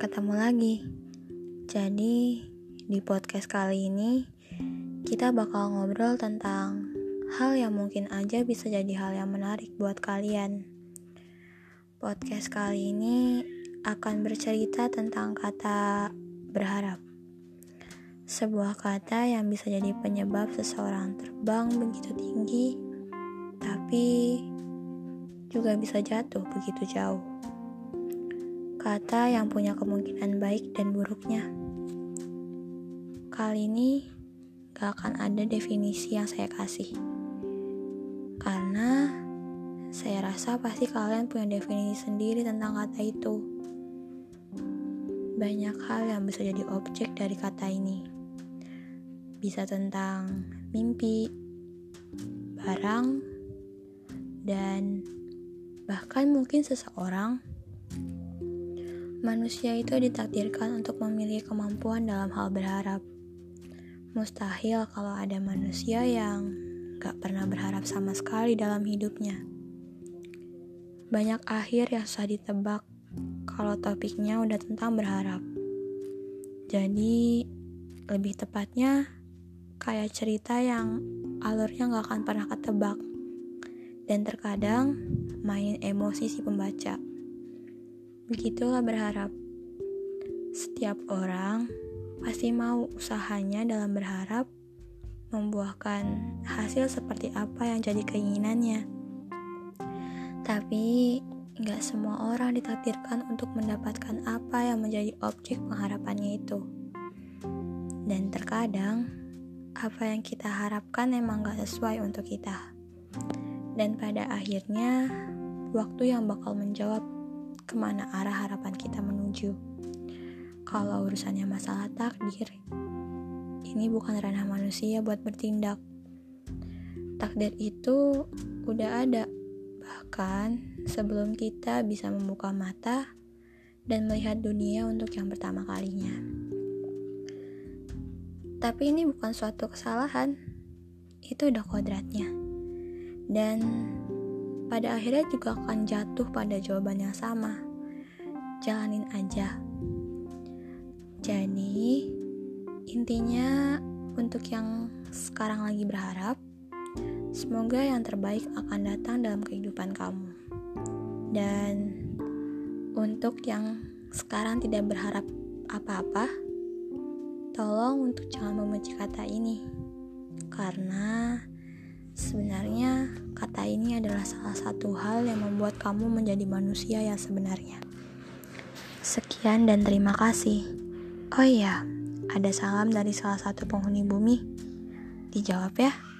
ketemu lagi. Jadi, di podcast kali ini kita bakal ngobrol tentang hal yang mungkin aja bisa jadi hal yang menarik buat kalian. Podcast kali ini akan bercerita tentang kata berharap. Sebuah kata yang bisa jadi penyebab seseorang terbang begitu tinggi, tapi juga bisa jatuh begitu jauh kata yang punya kemungkinan baik dan buruknya. Kali ini gak akan ada definisi yang saya kasih, karena saya rasa pasti kalian punya definisi sendiri tentang kata itu. Banyak hal yang bisa jadi objek dari kata ini, bisa tentang mimpi, barang, dan bahkan mungkin seseorang Manusia itu ditakdirkan untuk memiliki kemampuan dalam hal berharap. Mustahil kalau ada manusia yang gak pernah berharap sama sekali dalam hidupnya. Banyak akhir yang susah ditebak kalau topiknya udah tentang berharap. Jadi, lebih tepatnya kayak cerita yang alurnya gak akan pernah ketebak. Dan terkadang main emosi si pembaca. Begitulah berharap. Setiap orang pasti mau usahanya dalam berharap membuahkan hasil seperti apa yang jadi keinginannya. Tapi nggak semua orang ditakdirkan untuk mendapatkan apa yang menjadi objek pengharapannya itu. Dan terkadang apa yang kita harapkan emang gak sesuai untuk kita. Dan pada akhirnya waktu yang bakal menjawab ke mana arah harapan kita menuju. Kalau urusannya masalah takdir, ini bukan ranah manusia buat bertindak. Takdir itu udah ada, bahkan sebelum kita bisa membuka mata dan melihat dunia untuk yang pertama kalinya. Tapi ini bukan suatu kesalahan, itu udah kodratnya. Dan pada akhirnya juga akan jatuh pada jawaban yang sama. Jalanin aja. Jadi, intinya untuk yang sekarang lagi berharap, semoga yang terbaik akan datang dalam kehidupan kamu. Dan untuk yang sekarang tidak berharap apa-apa, tolong untuk jangan membenci kata ini. Karena Sebenarnya, adalah salah satu hal yang membuat kamu menjadi manusia yang sebenarnya. Sekian dan terima kasih. Oh iya, ada salam dari salah satu penghuni bumi. Dijawab ya.